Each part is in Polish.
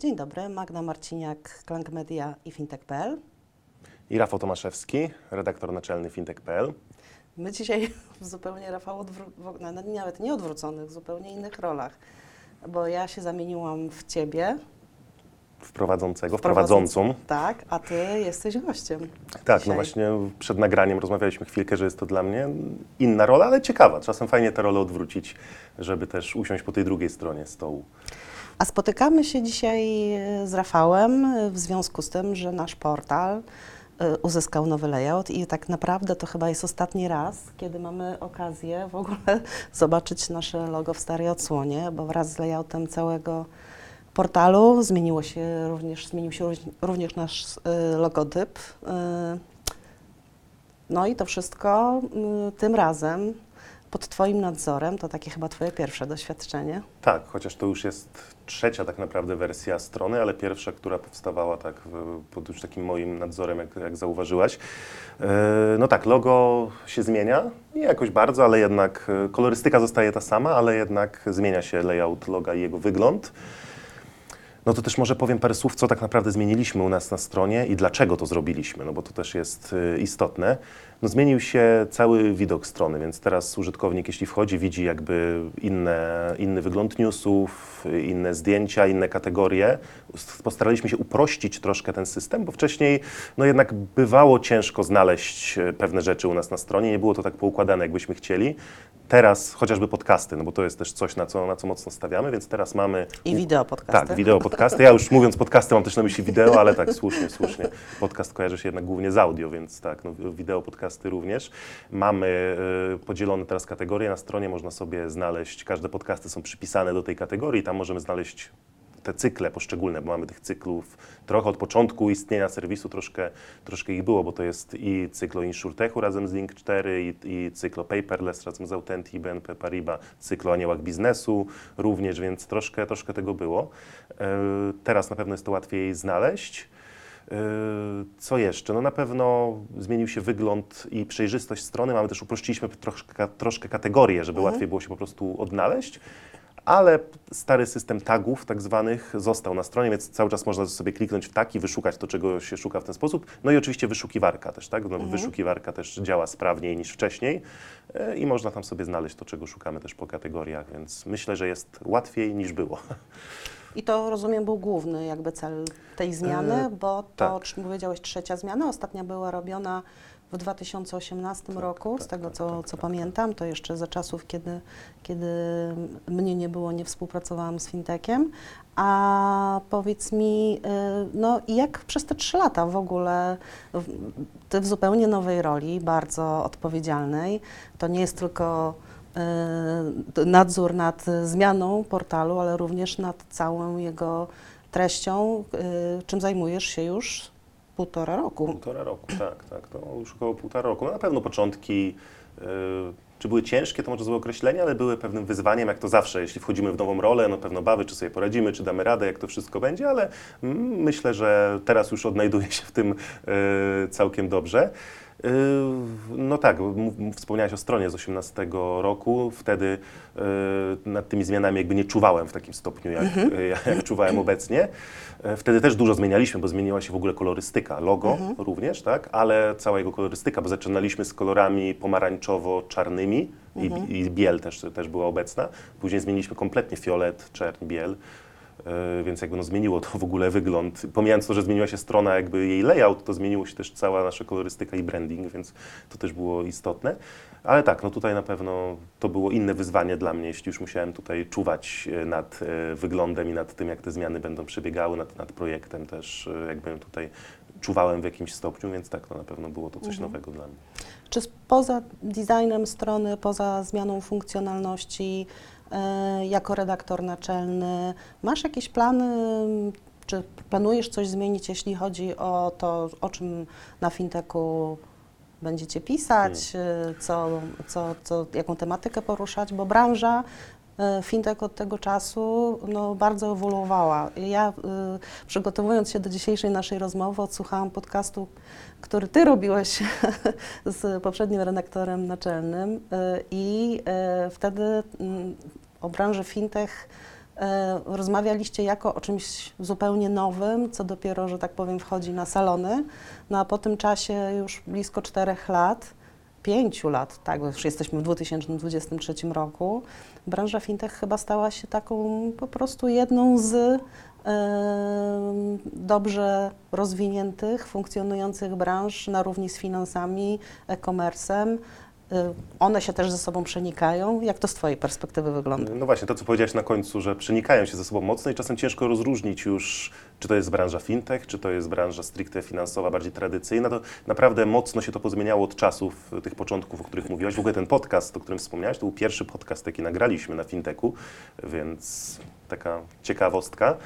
Dzień dobry, Magda Marciniak, Klank Media i fintech.pl. I Rafał Tomaszewski, redaktor naczelny fintech.pl. My dzisiaj w zupełnie, Rafał, odwró- na- nawet nie odwróconych, w zupełnie innych rolach, bo ja się zamieniłam w Ciebie, Wprowadzącego, wprowadzącą. tak, a Ty jesteś gościem. Tak, dzisiaj. no właśnie przed nagraniem rozmawialiśmy chwilkę, że jest to dla mnie inna rola, ale ciekawa. Czasem fajnie tę rolę odwrócić, żeby też usiąść po tej drugiej stronie stołu. A spotykamy się dzisiaj e, z Rafałem e, w związku z tym, że nasz portal e, uzyskał nowy layout i tak naprawdę to chyba jest ostatni raz, kiedy mamy okazję w ogóle zobaczyć nasze logo w starej odsłonie, bo wraz z layoutem całego portalu zmieniło się również, zmienił się również nasz logotyp. No i to wszystko tym razem pod Twoim nadzorem, to takie chyba Twoje pierwsze doświadczenie. Tak, chociaż to już jest trzecia tak naprawdę wersja strony, ale pierwsza, która powstawała tak w, pod już takim moim nadzorem, jak, jak zauważyłaś. E, No tak, logo się zmienia, nie jakoś bardzo, ale jednak e, kolorystyka zostaje ta sama, ale jednak zmienia się layout loga i jego wygląd. No to też może powiem parę słów, co tak naprawdę zmieniliśmy u nas na stronie i dlaczego to zrobiliśmy, no bo to też jest y, istotne. No zmienił się cały widok strony, więc teraz użytkownik, jeśli wchodzi, widzi jakby inne, inny wygląd newsów, inne zdjęcia, inne kategorie. Postaraliśmy się uprościć troszkę ten system, bo wcześniej no jednak bywało ciężko znaleźć y, pewne rzeczy u nas na stronie, nie było to tak poukładane, jakbyśmy chcieli. Teraz chociażby podcasty, no bo to jest też coś, na co, na co mocno stawiamy, więc teraz mamy I wideo podcasty. tak, wideo podcasty. Ja już mówiąc podcasty mam też na myśli wideo, ale tak, słusznie, słusznie. Podcast kojarzy się jednak głównie z audio, więc tak, no, wideo podcasty również. Mamy y, podzielone teraz kategorie na stronie, można sobie znaleźć, każde podcasty są przypisane do tej kategorii, tam możemy znaleźć te cykle poszczególne, bo mamy tych cyklów trochę od początku istnienia serwisu, troszkę, troszkę ich było, bo to jest i cykl o InsurTechu razem z Link4, i, i cykl o Paperless razem z Authenti, BNP Paribas, cykl o aniołach biznesu również, więc troszkę, troszkę tego było. E, Teraz na pewno jest to łatwiej znaleźć. E, Co jeszcze? No na pewno zmienił się wygląd i przejrzystość strony. Mamy też uprościliśmy troszkę, troszkę kategorie, żeby łatwiej było się po prostu odnaleźć. Ale stary system tagów, tak zwanych, został na stronie, więc cały czas można sobie kliknąć w tak i wyszukać to, czego się szuka w ten sposób. No i oczywiście wyszukiwarka też, tak? No, Wyszukiwarka też działa sprawniej niż wcześniej e, i można tam sobie znaleźć to, czego szukamy też po kategoriach, więc myślę, że jest łatwiej niż było. I to rozumiem był główny jakby cel tej zmiany, E, bo to, tak. czy powiedziałeś, trzecia zmiana, ostatnia była robiona w 2018 roku, z tak, tego tak, co, tak, co tak, pamiętam, to jeszcze za czasów, kiedy, kiedy mnie nie było, nie współpracowałam z fintechem. A powiedz mi, y, no jak przez te trzy lata w ogóle, w- ty w zupełnie nowej roli, bardzo odpowiedzialnej, to nie jest tylko y, nadzór nad zmianą portalu, ale również nad całą jego treścią, y, czym zajmujesz się już półtora roku. Półtora roku, tak, tak, to już około półtora roku. No na pewno początki, y, czy były ciężkie, to może złe określenie, ale były pewnym wyzwaniem, jak to zawsze, jeśli wchodzimy w nową rolę, no pewno bawy, czy sobie poradzimy, czy damy radę, jak to wszystko będzie, ale mm, myślę, że teraz już odnajduję się w tym y, całkiem dobrze. Y, No tak, wspomniałeś o stronie z 18 roku. Wtedy y, nad tymi zmianami jakby nie czuwałem w takim stopniu, jak, jak, jak czuwałem obecnie. E, Wtedy też dużo zmienialiśmy, bo zmieniła się w ogóle kolorystyka, logo również, tak, ale cała jego kolorystyka, bo zaczynaliśmy z kolorami pomarańczowo-czarnymi i, i biel też, też była obecna. Później zmieniliśmy kompletnie fiolet, czerń, biel. E, Więc jakby no zmieniło to w ogóle wygląd. Pomijając to, że zmieniła się strona, jakby jej layout, to zmieniło się też cała nasza kolorystyka i branding, więc to też było istotne. Ale tak, no tutaj na pewno to było inne wyzwanie dla mnie, jeśli już musiałem tutaj czuwać e, nad e, wyglądem i nad tym, jak te zmiany będą przebiegały, nad, nad projektem też e, jakby tutaj czuwałem w jakimś stopniu, więc tak, no na pewno było to coś nowego dla mnie. Czy poza designem strony, poza zmianą funkcjonalności, e, jako redaktor naczelny, masz jakieś plany, czy planujesz coś zmienić, jeśli chodzi o to, o czym na fintechu będziecie pisać, e, co, co, co, jaką tematykę poruszać, bo branża fintech od tego czasu no, bardzo ewoluowała. Ja y, przygotowując się do dzisiejszej naszej rozmowy odsłuchałam podcastu, który Ty robiłeś z poprzednim redaktorem naczelnym y, i wtedy mm, o branży fintech e, rozmawialiście jako o czymś zupełnie nowym, co dopiero, że tak powiem, wchodzi na salony. No a po tym czasie już blisko czterech lat, pięciu lat, tak, już jesteśmy w 2023 roku, branża fintech chyba stała się taką po prostu jedną z dobrze rozwiniętych, funkcjonujących branż na równi z finansami, e-commerce'em. Y, One się też ze sobą przenikają. Jak to z Twojej perspektywy wygląda? No właśnie, to co powiedziałeś na końcu, że przenikają się ze sobą mocno i czasem ciężko rozróżnić już, czy to jest branża fintech, czy to jest branża stricte finansowa, bardziej tradycyjna. To naprawdę mocno się to pozmieniało od czasów tych początków, o których mówiłaś. W ogóle ten podcast, o którym wspomniałaś, to był pierwszy podcast, jaki nagraliśmy na fintechu, więc taka ciekawostka.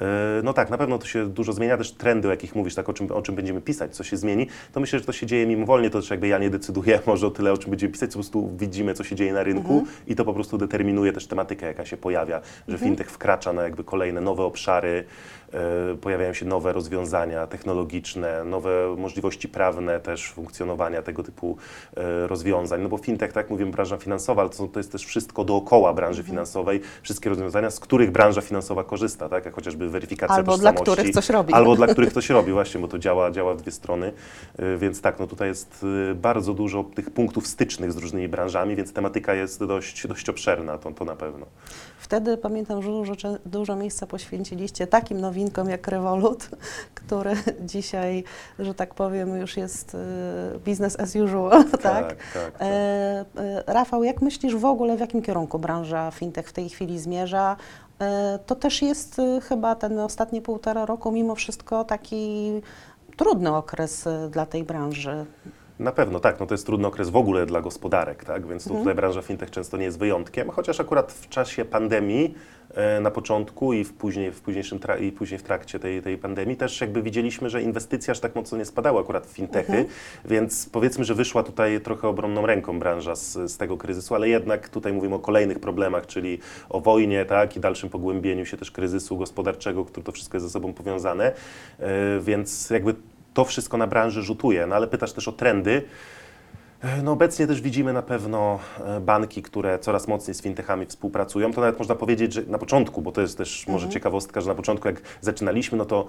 E, No tak, na pewno to się dużo zmienia, też trendy, o jakich mówisz, tak o czym, o czym będziemy pisać, co się zmieni, to myślę, że to się dzieje mimowolnie, to też jakby ja nie decyduję może o tyle, o czym będziemy pisać, po prostu widzimy, co się dzieje na rynku i to po prostu determinuje też tematykę, jaka się pojawia, że fintech wkracza na jakby kolejne nowe obszary, e, pojawiają się nowe rozwiązania technologiczne, nowe możliwości prawne też funkcjonowania tego typu e, rozwiązań, no bo fintech, tak jak mówię, branża finansowa, ale to, to jest też wszystko dookoła branży finansowej, wszystkie rozwiązania, z których branża finansowa korzysta, tak, jak chociażby weryfikacja Albo dla tożsamości. których coś robi. Albo dla których ktoś robi, właśnie, bo to działa, działa w dwie strony. Y, Więc tak, no tutaj jest y, bardzo dużo tych punktów stycznych z różnymi branżami, więc tematyka jest dość, dość obszerna, to, to na pewno. Wtedy pamiętam, że dużo, dużo miejsca poświęciliście takim nowinkom jak Revolut, który dzisiaj, że tak powiem, już jest y, business as usual, tak? tak, tak. E, e, Rafał, jak myślisz w ogóle, w jakim kierunku branża fintech w tej chwili zmierza? E, To też jest y, chyba ten ostatnie półtora roku mimo wszystko taki trudny okres y, dla tej branży. Na pewno tak, no to jest trudny okres w ogóle dla gospodarek, tak? więc Mhm. tutaj branża fintech często nie jest wyjątkiem, chociaż akurat w czasie pandemii e, na początku i w, później, w późniejszym i później w trakcie tej, tej pandemii też jakby widzieliśmy, że inwestycje aż tak mocno nie spadały akurat w fintechy, Mhm. więc powiedzmy, że wyszła tutaj trochę obronną ręką branża z, z tego kryzysu, ale jednak tutaj mówimy o kolejnych problemach, czyli o wojnie tak? i dalszym pogłębieniu się też kryzysu gospodarczego, który to wszystko jest ze sobą powiązane, e, więc jakby to wszystko na branży rzutuje, no ale pytasz też o trendy. E, No obecnie też widzimy na pewno e, banki, które coraz mocniej z fintechami współpracują. To nawet można powiedzieć, że na początku, bo to jest też może ciekawostka, że na początku jak zaczynaliśmy, no to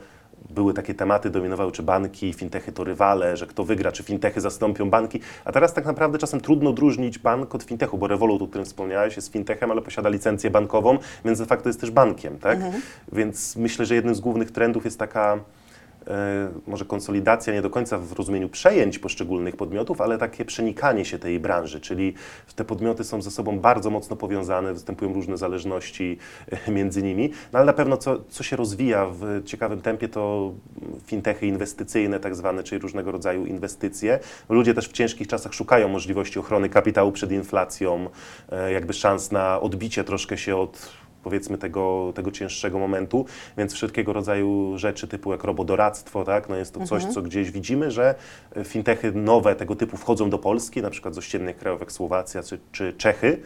były takie tematy, dominowały czy banki, fintechy to rywale, że kto wygra, czy fintechy zastąpią banki. A teraz tak naprawdę czasem trudno odróżnić bank od fintechu, bo Revolut, o którym wspomniałeś, jest fintechem, ale posiada licencję bankową, więc de facto jest też bankiem, tak? Więc myślę, że jednym z głównych trendów jest taka może konsolidacja nie do końca w rozumieniu przejęć poszczególnych podmiotów, ale takie przenikanie się tej branży, czyli te podmioty są ze sobą bardzo mocno powiązane, występują różne zależności e, między nimi, no ale na pewno co, co się rozwija w ciekawym tempie to fintechy inwestycyjne tak zwane, czyli różnego rodzaju inwestycje. Ludzie też w ciężkich czasach szukają możliwości ochrony kapitału przed inflacją, e, jakby szans na odbicie troszkę się od powiedzmy tego, tego cięższego momentu, więc wszelkiego rodzaju rzeczy typu jak robodoradztwo, tak, no jest to coś, co gdzieś widzimy, że fintechy nowe tego typu wchodzą do Polski, na przykład z ościennych krajów jak Słowacja czy, czy Czechy.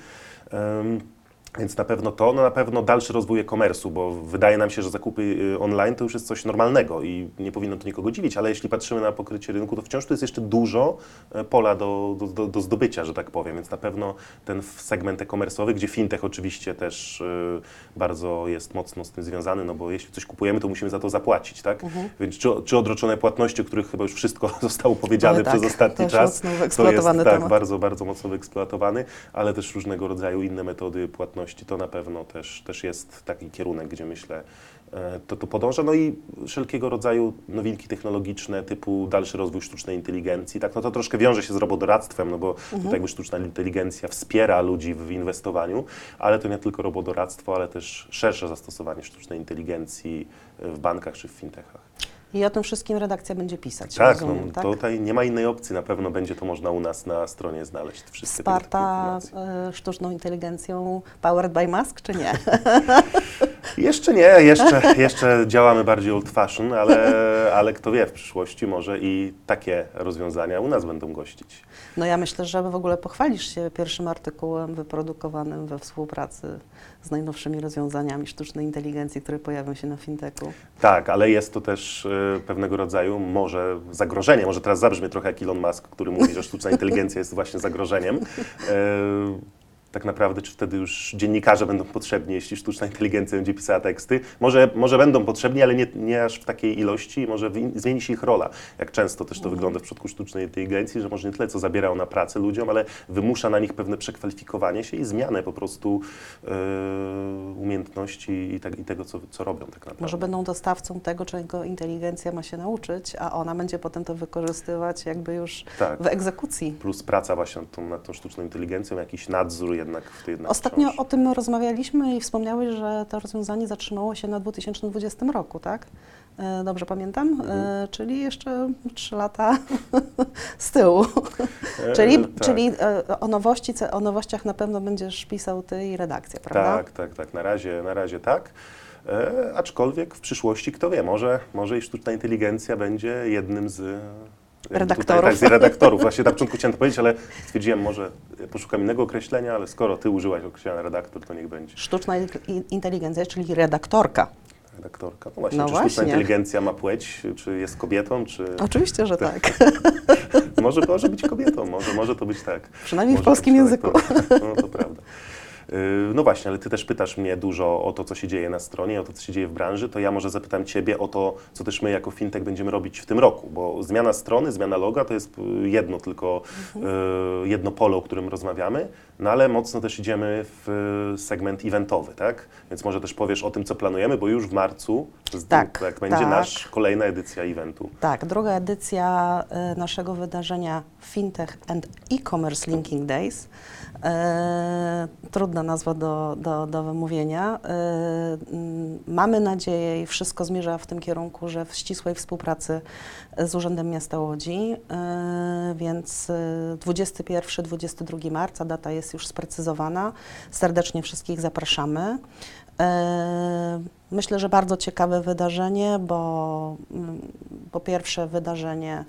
Ym, więc na pewno to, no na pewno dalszy rozwój e-commerce'u, bo wydaje nam się, że zakupy y, online to już jest coś normalnego i nie powinno to nikogo dziwić, ale jeśli patrzymy na pokrycie rynku, to wciąż tu jest jeszcze dużo e, pola do, do, do, do zdobycia, że tak powiem, więc na pewno ten segment e-commerce'owy, gdzie fintech oczywiście też y, bardzo jest mocno z tym związany, no bo jeśli coś kupujemy, to musimy za to zapłacić, tak? Więc czy, czy odroczone płatności, o których chyba już wszystko zostało powiedziane Ale tak, przez ostatni czas, to jest tak, temat. bardzo, bardzo mocno wyeksploatowany, ale też różnego rodzaju inne metody płatności, to na pewno też, też jest taki kierunek, gdzie myślę, e, to tu podąża. No i wszelkiego rodzaju nowinki technologiczne, typu dalszy rozwój sztucznej inteligencji, tak, no to troszkę wiąże się z robodoradztwem, no bo Mhm. tutaj jakby sztuczna inteligencja wspiera ludzi w inwestowaniu, ale to nie tylko robodoradztwo, ale też szersze zastosowanie sztucznej inteligencji w bankach czy w fintechach. I o tym wszystkim redakcja będzie pisać, Tak, no, rozumiem, tak? tutaj nie ma innej opcji, na pewno będzie to można u nas na stronie znaleźć wszystkie informacje. e, sztuczną inteligencją powered by Musk, czy nie? Jeszcze nie, jeszcze, jeszcze działamy bardziej old fashion, ale, ale kto wie, w przyszłości może i takie rozwiązania u nas będą gościć. No ja myślę, że w ogóle pochwalisz się pierwszym artykułem wyprodukowanym we współpracy z najnowszymi rozwiązaniami sztucznej inteligencji, które pojawią się na fintechu. Tak, ale jest to też e, pewnego rodzaju może zagrożenie. Może teraz zabrzmie trochę jak Elon Musk, który mówi, że sztuczna inteligencja jest właśnie zagrożeniem. E, tak naprawdę, czy wtedy już dziennikarze będą potrzebni, jeśli sztuczna inteligencja będzie pisała teksty. Może, może będą potrzebni, ale nie, nie aż w takiej ilości i może wi- zmieni się ich rola. Jak często też to wygląda w przypadku sztucznej inteligencji, że może nie tyle co zabiera ona pracę ludziom, ale wymusza na nich pewne przekwalifikowanie się i zmianę po prostu e, umiejętności i, tak, i tego, co, co robią tak naprawdę. Może będą dostawcą tego, czego inteligencja ma się nauczyć, a ona będzie potem to wykorzystywać jakby już Tak. w egzekucji. Plus praca właśnie nad tą, nad tą sztuczną inteligencją, jakiś nadzór jednak w tej jednak Ostatnio wciąż. o tym rozmawialiśmy i wspomniałeś, że to rozwiązanie zatrzymało się na 2020 roku, tak? E, Dobrze pamiętam? Mhm. E, Czyli jeszcze 3 lata z tyłu. E, Czyli, tak. czyli e, o, nowości, o nowościach na pewno będziesz pisał ty i redakcja, prawda? Tak, tak, tak. Na razie, na razie tak. E, aczkolwiek w przyszłości, kto wie, może, może i sztuczna inteligencja będzie jednym z e, Redaktorów. Tutaj, tak, z redaktorów. Właśnie na początku chciałem to powiedzieć, ale stwierdziłem, może poszukam innego określenia, ale skoro ty użyłaś określenia redaktor, to niech będzie Sztuczna inteligencja, czyli redaktorka. redaktorka. No właśnie, No czy sztuczna właśnie. inteligencja ma płeć, czy jest kobietą, czy Oczywiście, że tak. może, może być kobietą, może, może to być tak. Przynajmniej w Może polskim być języku. No to prawda. Yy, No właśnie, ale Ty też pytasz mnie dużo o to, co się dzieje na stronie, o to, co się dzieje w branży, to ja może zapytam Ciebie o to, co też my jako fintech będziemy robić w tym roku, bo zmiana strony, zmiana loga to jest y, jedno tylko, y, jedno pole, o którym rozmawiamy, no ale mocno też idziemy w segment eventowy, tak? Więc może też powiesz o tym, co planujemy, bo już w marcu z- Tak, będzie tak. nasz kolejna edycja eventu. Tak, druga edycja naszego wydarzenia Fintech and E-Commerce Linking Days. E, trudna nazwa do, do, do wymówienia. E, mm, mamy nadzieję i wszystko zmierza w tym kierunku, że w ścisłej współpracy z Urzędem Miasta Łodzi, e, więc e, 21-22 marca, data jest już sprecyzowana. Serdecznie wszystkich zapraszamy. Myślę, że bardzo ciekawe wydarzenie, bo mm, po pierwsze wydarzenie,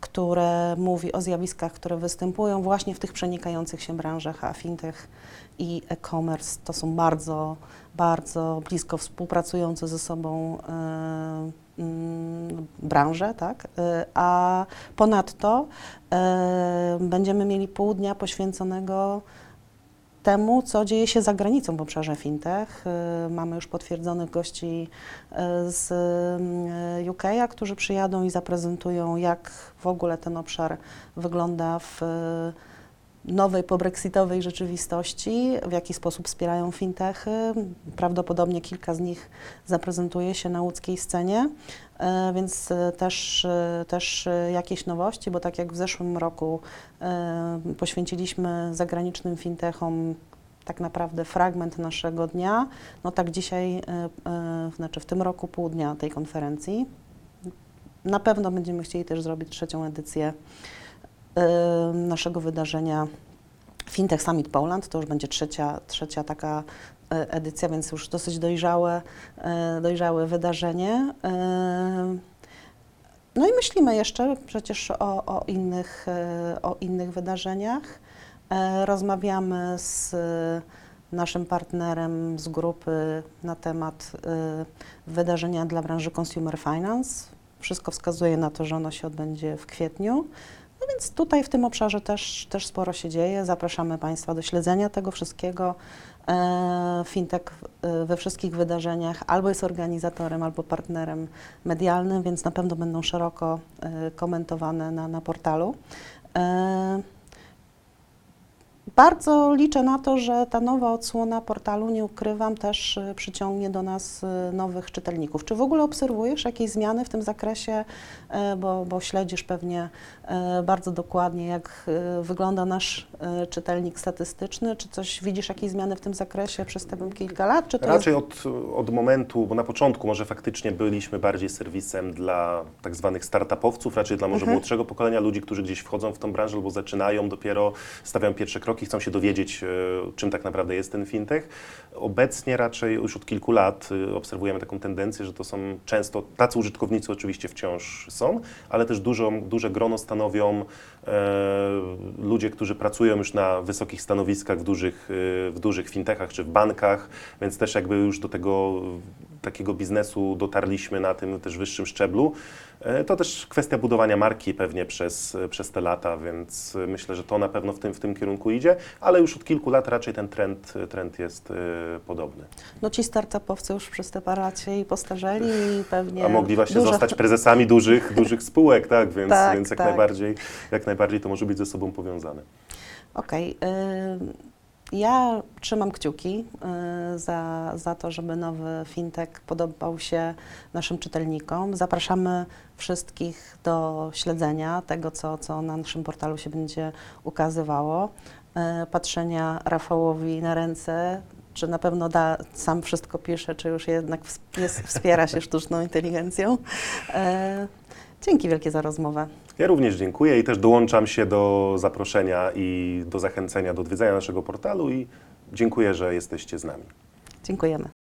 które mówi o zjawiskach, które występują właśnie w tych przenikających się branżach, a fintech i e-commerce to są bardzo, bardzo blisko współpracujące ze sobą e, mm, branże, tak? E, A ponadto e, będziemy mieli pół dnia poświęconego temu, co dzieje się za granicą w obszarze fintech. Mamy już potwierdzonych gości z y, UK, którzy przyjadą i zaprezentują, jak w ogóle ten obszar wygląda w nowej pobrexitowej rzeczywistości, w jaki sposób wspierają fintechy. Prawdopodobnie kilka z nich zaprezentuje się na łódzkiej scenie, e, więc e, też, e, też jakieś nowości, bo tak jak w zeszłym roku poświęciliśmy zagranicznym fintechom tak naprawdę fragment naszego dnia, no tak dzisiaj, znaczy w tym roku pół dnia tej konferencji. Na pewno będziemy chcieli też zrobić trzecią edycję naszego wydarzenia Fintech Summit Poland. To już będzie trzecia, trzecia taka e, edycja, więc już dosyć dojrzałe, e, dojrzałe wydarzenie. No i myślimy jeszcze przecież o, o, innych, o innych wydarzeniach. Rozmawiamy z naszym partnerem z grupy na temat wydarzenia dla branży Consumer Finance. Wszystko wskazuje na to, że ono się odbędzie w kwietniu. No więc tutaj w tym obszarze też, też sporo się dzieje. Zapraszamy Państwa do śledzenia tego wszystkiego. E, Fintech e, we wszystkich wydarzeniach albo jest organizatorem, albo partnerem medialnym, więc na pewno będą szeroko e, komentowane na, na portalu. Bardzo liczę na to, że ta nowa odsłona portalu, nie ukrywam, też e, przyciągnie do nas e, nowych czytelników. Czy w ogóle obserwujesz jakieś zmiany w tym zakresie, E, bo, bo śledzisz pewnie e, bardzo dokładnie, jak e, wygląda nasz czytelnik statystyczny? Czy coś widzisz, jakieś zmiany w tym zakresie przez te kilka lat? Czy to Raczej jest... od, od momentu, bo na początku może faktycznie byliśmy bardziej serwisem dla tak zwanych startupowców, raczej dla może Mhm. młodszego pokolenia, ludzi, którzy gdzieś wchodzą w tą branżę albo zaczynają dopiero, stawiają pierwsze kroki, chcą się dowiedzieć, e, czym tak naprawdę jest ten fintech. Obecnie raczej już od kilku lat e, obserwujemy taką tendencję, że to są często tacy użytkownicy oczywiście wciąż są, ale też dużo, duże grono stanowią ludzie, którzy pracują już na wysokich stanowiskach w dużych, e, w dużych fintechach czy w bankach, więc też jakby już do tego takiego biznesu dotarliśmy na tym też wyższym szczeblu. E, To też kwestia budowania marki pewnie przez, przez te lata, więc myślę, że to na pewno w tym, w tym kierunku idzie, ale już od kilku lat raczej ten trend, trend jest e, podobny. No ci startupowcy już przy steparacie i postarzeli i pewnie A mogli właśnie dużo- zostać prezesami dużych, dużych spółek, tak? Więc, Tak, więc jak, tak. najbardziej, jak najbardziej to może być ze sobą powiązane. Okej. y, Ja trzymam kciuki y, za, za to, żeby nowy fintech podobał się naszym czytelnikom. Zapraszamy wszystkich do śledzenia tego, co, co na naszym portalu się będzie ukazywało, y, patrzenia Rafałowi na ręce, czy na pewno da, sam wszystko pisze, czy już jednak jest, wspiera się sztuczną inteligencją. Dzięki wielkie za rozmowę. Ja również dziękuję i też dołączam się do zaproszenia i do zachęcenia do odwiedzania naszego portalu i dziękuję, że jesteście z nami. Dziękujemy.